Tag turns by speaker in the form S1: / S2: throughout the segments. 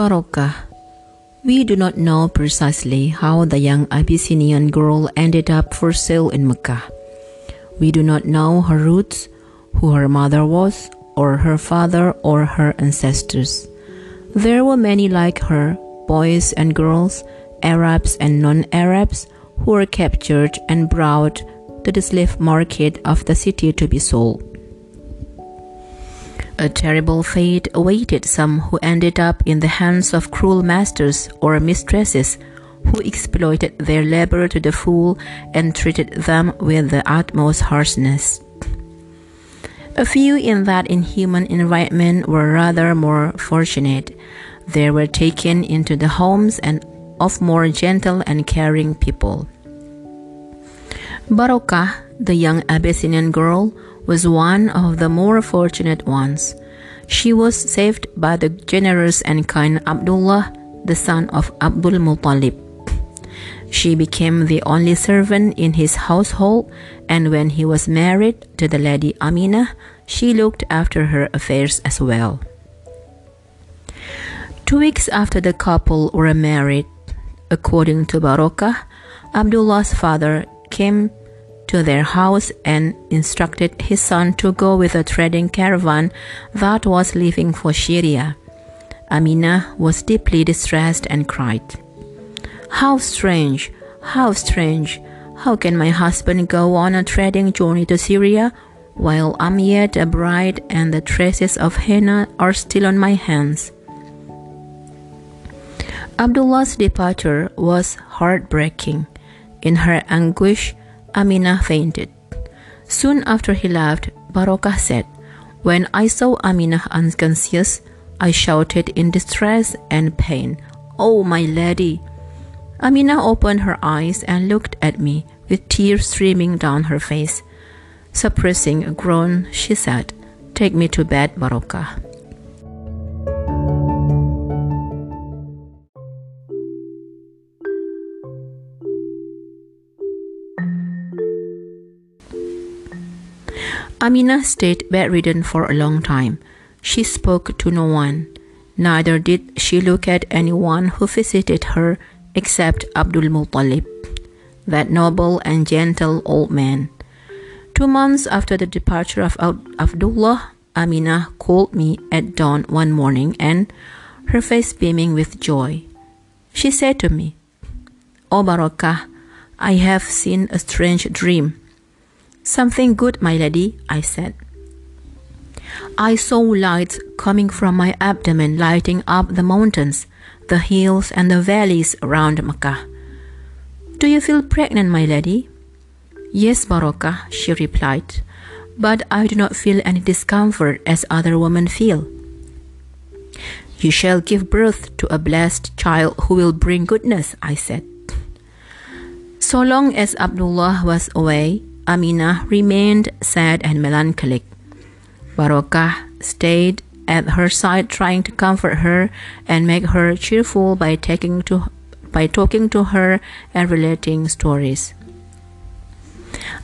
S1: Barokah. We do not know precisely how the young Abyssinian girl ended up for sale in Mecca. We do not know her roots, who her mother was, or her father or her ancestors. There were many like her, boys and girls, Arabs and non Arabs, who were captured and brought to the slave market of the city to be sold. A terrible fate awaited some who ended up in the hands of cruel masters or mistresses who exploited their labor to the full and treated them with the utmost harshness. A few in that inhuman environment were rather more fortunate. They were taken into the homes and of more gentle and caring people. Barokah, the young Abyssinian girl, was one of the more fortunate ones. She was saved by the generous and kind Abdullah, the son of Abdul Muttalib. She became the only servant in his household, and when he was married to the lady Amina, she looked after her affairs as well. Two weeks after the couple were married, according to Barokah, Abdullah's father came to their house and instructed his son to go with a trading caravan that was leaving for Syria. Amina was deeply distressed and cried, How strange! How strange! How can my husband go on a trading journey to Syria while I'm yet a bride and the traces of henna are still on my hands? Abdullah's departure was heartbreaking. In her anguish, Amina fainted. Soon after he left, Barokah said, When I saw Amina unconscious, I shouted in distress and pain, Oh, my lady! Amina opened her eyes and looked at me with tears streaming down her face. Suppressing a groan, she said, Take me to bed, Barokah. Amina stayed bedridden for a long time. She spoke to no one. Neither did she look at anyone who visited her except Abdul Muttalib, that noble and gentle old man. Two months after the departure of Abdullah, Amina called me at dawn one morning and, her face beaming with joy, she said to me, O Barokah, I have seen a strange dream. Something good, my lady, I said. I saw lights coming from my abdomen lighting up the mountains, the hills, and the valleys around Mecca. Do you feel pregnant, my lady? Yes, Barokah, she replied, but I do not feel any discomfort as other women feel. You shall give birth to a blessed child who will bring goodness, I said. So long as Abdullah was away, Amina remained sad and melancholic. Barokah stayed at her side trying to comfort her and make her cheerful by taking to by talking to her and relating stories.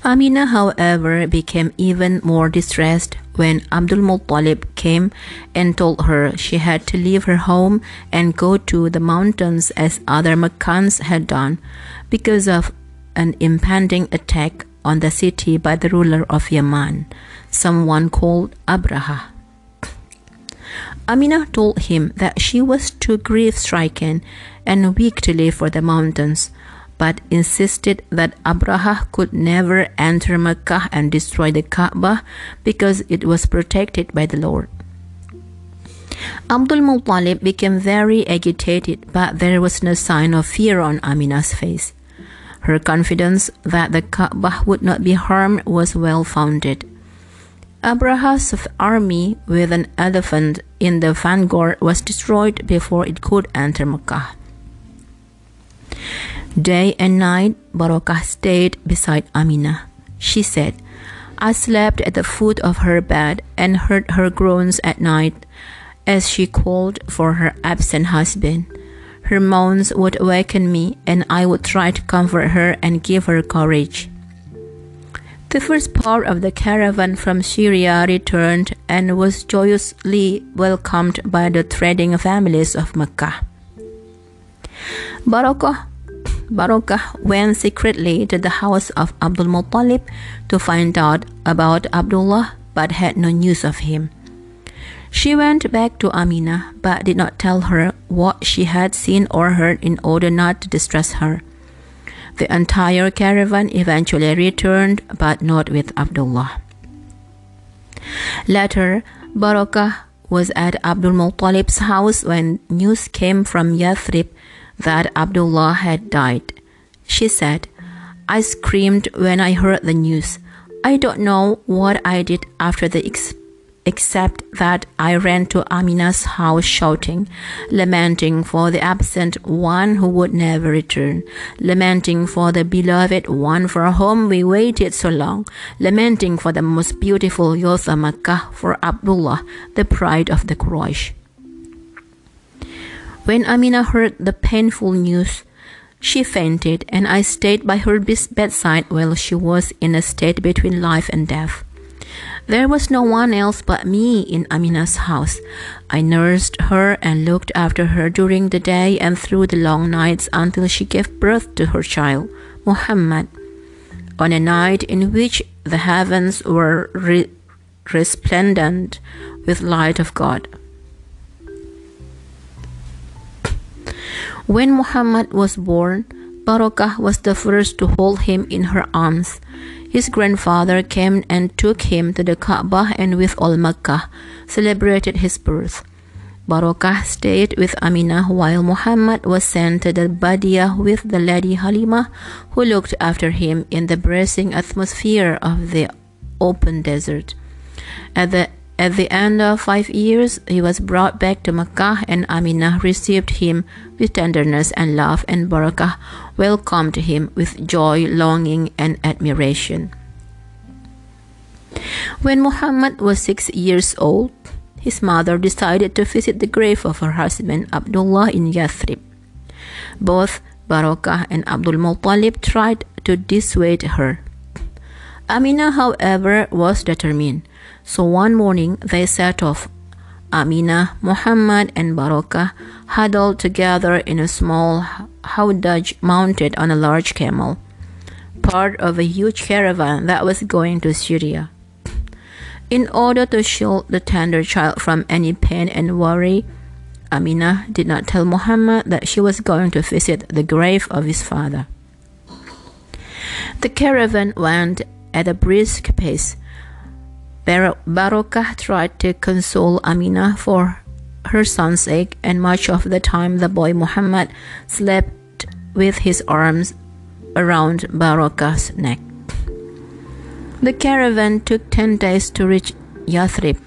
S1: Amina, however, became even more distressed when Abdul Muttalib came and told her she had to leave her home and go to the mountains as other Meccans had done because of an impending attack on the city by the ruler of Yemen, someone called Abraha. Amina told him that she was too grief stricken and weak to leave for the mountains, but insisted that Abraha could never enter Mecca and destroy the Kaaba because it was protected by the Lord. Abdul Muttalib became very agitated, but there was no sign of fear on Amina's face. Her confidence that the Kaaba would not be harmed was well founded. Abraha's army with an elephant in the vanguard was destroyed before it could enter Mecca. Day and night, Barokah stayed beside Amina. She said, I slept at the foot of her bed and heard her groans at night as she called for her absent husband. Her moans would awaken me, and I would try to comfort her and give her courage. The first part of the caravan from Syria returned and was joyously welcomed by the trading families of Mecca. Barakah, Barakah went secretly to the house of Abdul Muttalib to find out about Abdullah but had no news of him. She went back to Amina but did not tell her what she had seen or heard in order not to distress her. The entire caravan eventually returned, but not with Abdullah. Later, Barakah was at Abdul Muttalib's house when news came from Yathrib that Abdullah had died. She said, I screamed when I heard the news. I don't know what I did after the experience except that I ran to Amina's house shouting, lamenting for the absent one who would never return, lamenting for the beloved one for whom we waited so long, lamenting for the most beautiful youth of Makkah, for Abdullah, the pride of the Quraysh. When Amina heard the painful news, she fainted, and I stayed by her bedside while she was in a state between life and death. There was no one else but me in Amina's house. I nursed her and looked after her during the day and through the long nights until she gave birth to her child, Muhammad. On a night in which the heavens were re- resplendent with light of God. When Muhammad was born, Barakah was the first to hold him in her arms. His grandfather came and took him to the Kaaba and with all Makkah celebrated his birth. Barakah stayed with Amina while Muhammad was sent to the Badia with the lady Halima, who looked after him in the bracing atmosphere of the open desert. At the at the end of five years, he was brought back to Mecca, and Aminah received him with tenderness and love, and Barakah welcomed him with joy, longing, and admiration. When Muhammad was six years old, his mother decided to visit the grave of her husband Abdullah in Yathrib. Both Barakah and Abdul Muttalib tried to dissuade her. Amina, however, was determined. So one morning they set off. Amina, Muhammad, and Barakah huddled together in a small haudaj mounted on a large camel, part of a huge caravan that was going to Syria. In order to shield the tender child from any pain and worry, Amina did not tell Muhammad that she was going to visit the grave of his father. The caravan went at a brisk pace Barakah tried to console Amina for her son's sake, and much of the time the boy Muhammad slept with his arms around Baraka's neck. The caravan took 10 days to reach Yathrib.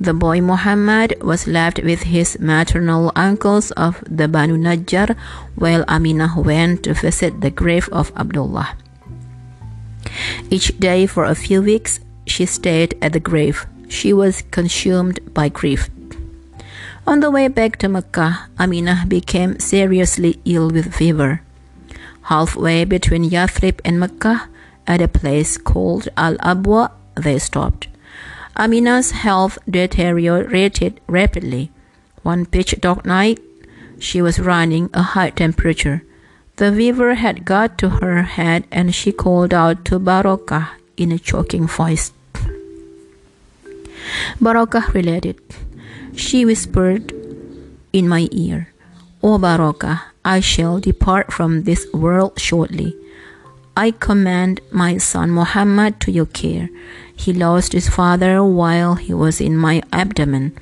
S1: The boy Muhammad was left with his maternal uncles of the Banu Najjar, while Aminah went to visit the grave of Abdullah. Each day for a few weeks, she stayed at the grave. She was consumed by grief. On the way back to Mecca, Aminah became seriously ill with fever. Halfway between Yathrib and Mecca, at a place called Al Abwa, they stopped. Aminah's health deteriorated rapidly. One pitch dark night, she was running a high temperature. The fever had got to her head and she called out to Barakah in a choking voice. Barakah related. She whispered in my ear, O Baroka, I shall depart from this world shortly. I commend my son Muhammad to your care. He lost his father while he was in my abdomen.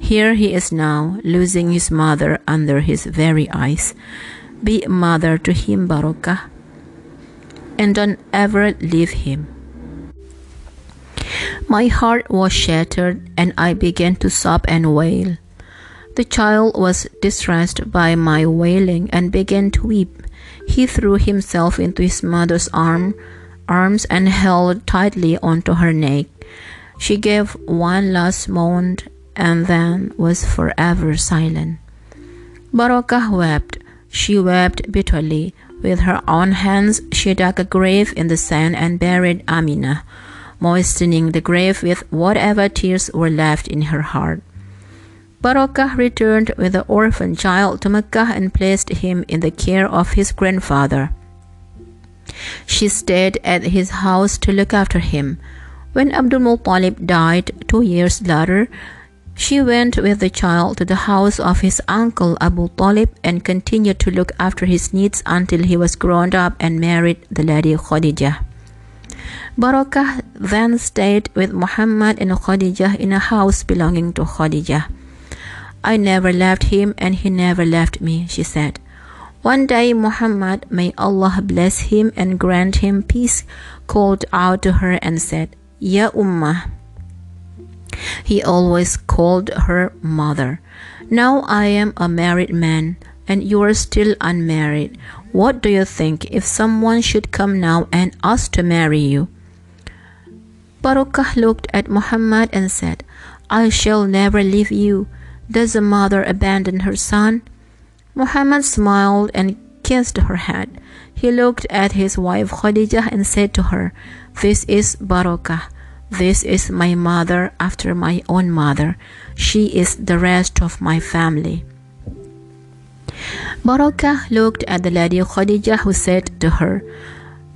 S1: Here he is now, losing his mother under his very eyes. Be a mother to him, Baroka, and don't ever leave him. My heart was shattered, and I began to sob and wail. The child was distressed by my wailing and began to weep. He threw himself into his mother's arm, arms and held tightly onto her neck. She gave one last moan and then was forever silent. Barakah wept. She wept bitterly With her own hands, she dug a grave in the sand and buried Amina, moistening the grave with whatever tears were left in her heart. Barakah returned with the orphan child to Mecca and placed him in the care of his grandfather. She stayed at his house to look after him. When Abdul Muttalib died two years later, she went with the child to the house of his uncle Abu Talib and continued to look after his needs until he was grown up and married the lady Khadijah. Barakah then stayed with Muhammad and Khadijah in a house belonging to Khadijah. I never left him and he never left me, she said. One day Muhammad, may Allah bless him and grant him peace, called out to her and said, Ya Ummah. He always called her mother. Now I am a married man and you are still unmarried. What do you think if someone should come now and ask to marry you? Barakah looked at Muhammad and said, I shall never leave you. Does a mother abandon her son? Muhammad smiled and kissed her head. He looked at his wife Khadijah and said to her, This is Barakah. This is my mother after my own mother. She is the rest of my family. Barakah looked at the lady Khadijah who said to her,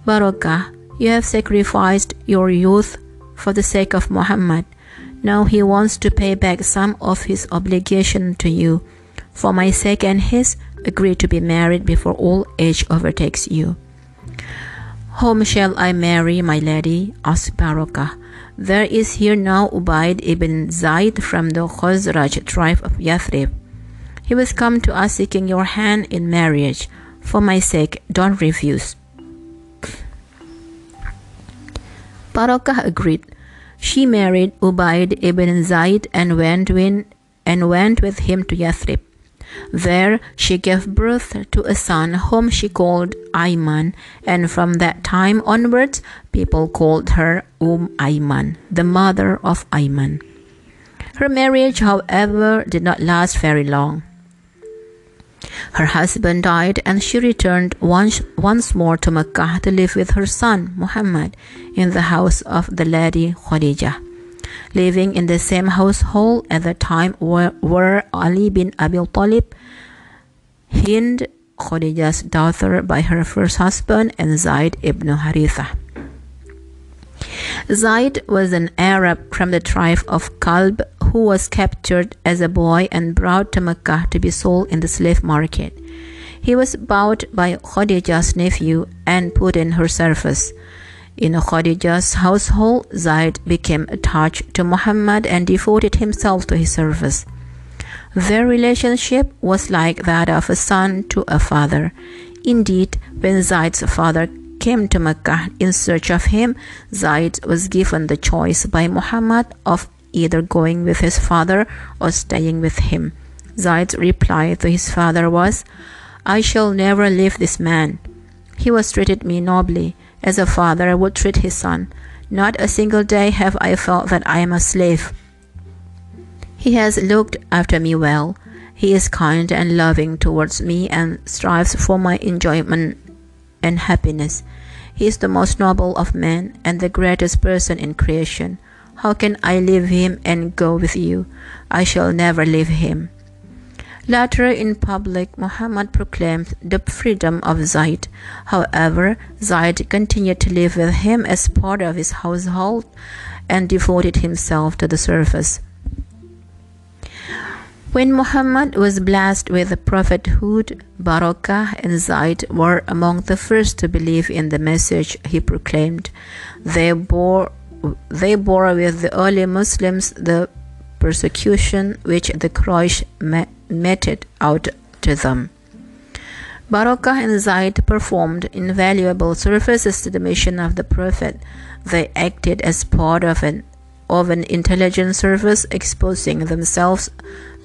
S1: Barakah, you have sacrificed your youth for the sake of Muhammad. Now he wants to pay back some of his obligation to you. For my sake and his, agree to be married before old age overtakes you. Whom shall I marry, my lady? asked Barakah. There is here now Ubaid ibn Zaid from the Khazraj tribe of Yathrib. He was come to us seeking your hand in marriage. For my sake, don't refuse. Barakah agreed. She married Ubaid ibn Zaid and went, in, and went with him to Yathrib. There she gave birth to a son whom she called Ayman, and from that time onwards people called her Um Ayman, the mother of Ayman. Her marriage, however, did not last very long. Her husband died and she returned once, once more to Mecca to live with her son Muhammad in the house of the lady Khadijah. Living in the same household at the time were, were Ali bin Abi Talib, Hind, Khadijah's daughter by her first husband, and Zaid ibn Haritha. Zaid was an Arab from the tribe of Kalb who was captured as a boy and brought to Mecca to be sold in the slave market. He was bought by Khadijah's nephew and put in her service. In Khadijah's household, Zaid became attached to Muhammad and devoted himself to his service. Their relationship was like that of a son to a father. Indeed, when Zaid's father came to Mecca in search of him, Zaid was given the choice by Muhammad of either going with his father or staying with him. Zaid's reply to his father was, I shall never leave this man. He has treated me nobly, as a father would treat his son. Not a single day have I felt that I am a slave. He has looked after me well. He is kind and loving towards me and strives for my enjoyment and happiness. He is the most noble of men and the greatest person in creation. How can I leave him and go with you? I shall never leave him. Later in public, Muhammad proclaimed the freedom of Zaid. However, Zaid continued to live with him as part of his household and devoted himself to the service. When Muhammad was blessed with the prophethood, Barakah and Zaid were among the first to believe in the message he proclaimed. They bore they bore with the early Muslims the persecution which the Quraysh meted out to them. Barakah and Zaid performed invaluable services to the mission of the Prophet. They acted as part of an, of an intelligence service, exposing themselves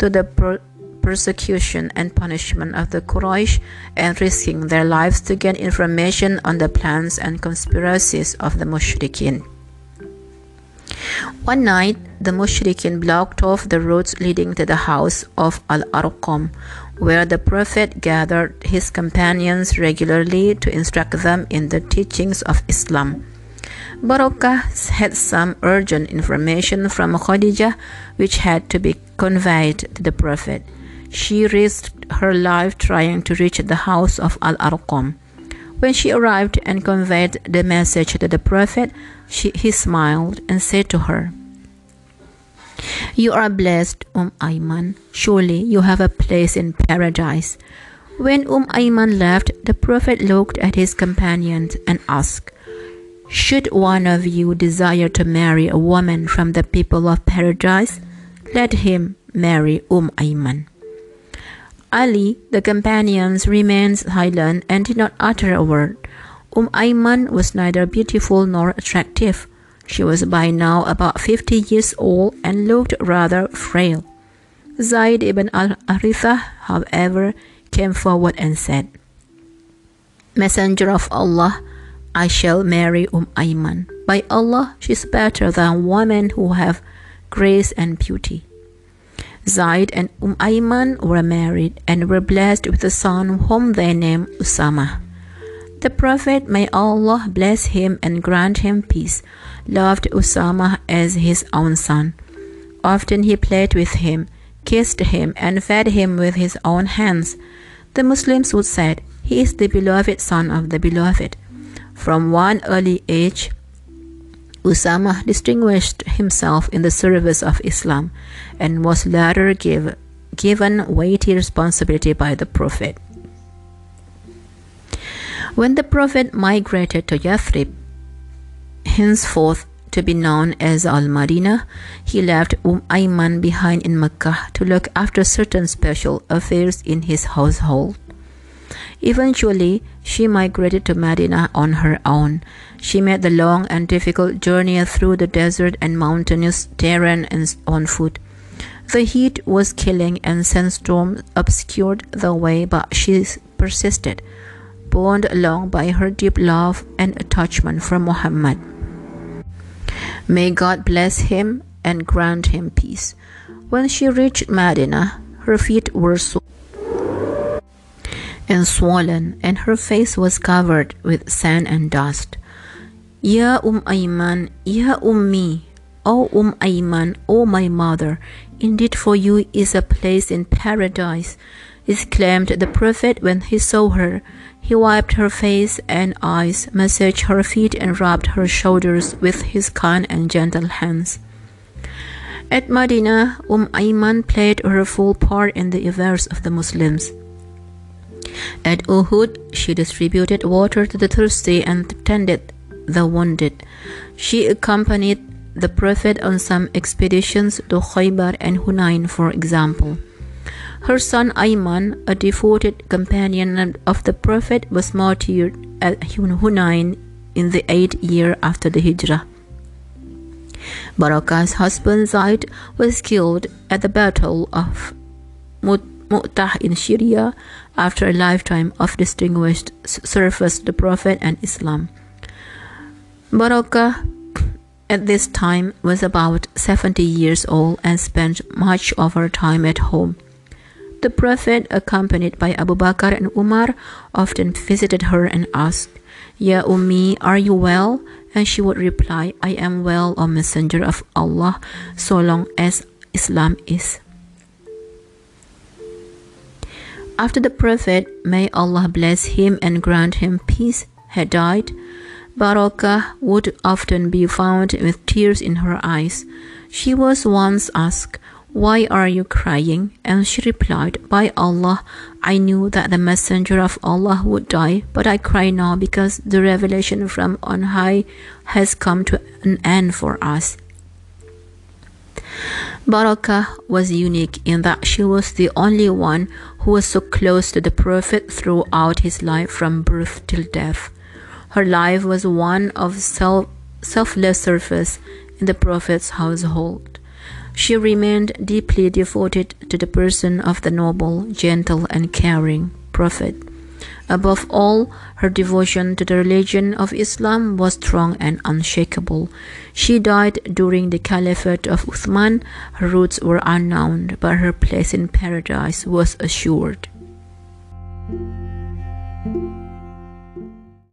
S1: to the per persecution and punishment of the Quraysh and risking their lives to gain information on the plans and conspiracies of the Mushrikeen. One night, the Mushrikin blocked off the roads leading to the house of Al Arqam. where the Prophet gathered his companions regularly to instruct them in the teachings of Islam. Barokah had some urgent information from Khadijah which had to be conveyed to the Prophet. She risked her life trying to reach the house of Al Arqam. When she arrived and conveyed the message to the Prophet, she, he smiled and said to her, You are blessed, Umm Ayman. Surely you have a place in paradise. When Umm Ayman left, the Prophet looked at his companions and asked, Should one of you desire to marry a woman from the people of paradise? Let him marry Umm Ayman. Ali, the companions, remained silent and did not utter a word. Umm Ayman was neither beautiful nor attractive. She was by now about fifty years old and looked rather frail. Zayd ibn al-Haritha, however, came forward and said, Messenger of Allah, I shall marry Umm Ayman. By Allah, she is better than women who have grace and beauty. Zaid and Umm Ayman were married and were blessed with a son whom they named Usama. The Prophet, may Allah bless him and grant him peace, loved Usama as his own son. Often he played with him, kissed him, and fed him with his own hands. The Muslims would say, He is the beloved son of the beloved. From one early age, Usama distinguished himself in the service of Islam and was later give, given weighty responsibility by the Prophet. When the Prophet migrated to Yathrib, henceforth to be known as Al Madinah, he left Umm Ayman behind in Mecca to look after certain special affairs in his household. Eventually, she migrated to Medina on her own. She made the long and difficult journey through the desert and mountainous terrain on foot. The heat was killing and sandstorms obscured the way, but she persisted, borne along by her deep love and attachment for Muhammad. May God bless him and grant him peace. When she reached Medina, her feet were sore and swollen, and her face was covered with sand and dust. Ya Um Ayman, Ya Ummi, O Um Ayman, O my mother, indeed for you is a place in paradise, exclaimed the Prophet when he saw her. He wiped her face and eyes, massaged her feet, and rubbed her shoulders with his kind and gentle hands. At Medina, Umm Ayman played her full part in the affairs of the Muslims. At Uhud, she distributed water to the thirsty and tended the wounded. She accompanied the Prophet on some expeditions to Khaybar and Hunain, for example. Her son Ayman, a devoted companion of the Prophet, was martyred at Hunain in the eighth year after the Hijrah. Barakah's husband Zaid was killed at the Battle of Mut Mu'tah in Syria after a lifetime of distinguished service to the Prophet and Islam. Barakah at this time was about 70 years old and spent much of her time at home. The Prophet, accompanied by Abu Bakr and Umar, often visited her and asked, Ya Ummi, are you well? And she would reply, I am well, O Messenger of Allah, so long as Islam is. After the Prophet, may Allah bless him and grant him peace, had died, Barakah would often be found with tears in her eyes. She was once asked, Why are you crying? And she replied, By Allah, I knew that the Messenger of Allah would die, but I cry now because the revelation from on high has come to an end for us. Barakah was unique in that she was the only one who was so close to the Prophet throughout his life from birth till death. Her life was one of self, selfless service in the Prophet's household. She remained deeply devoted to the person of the noble, gentle, and caring Prophet. Above all, her devotion to the religion of Islam was strong and unshakable. She died during the caliphate of Uthman. Her roots were unknown, but her place in paradise was assured.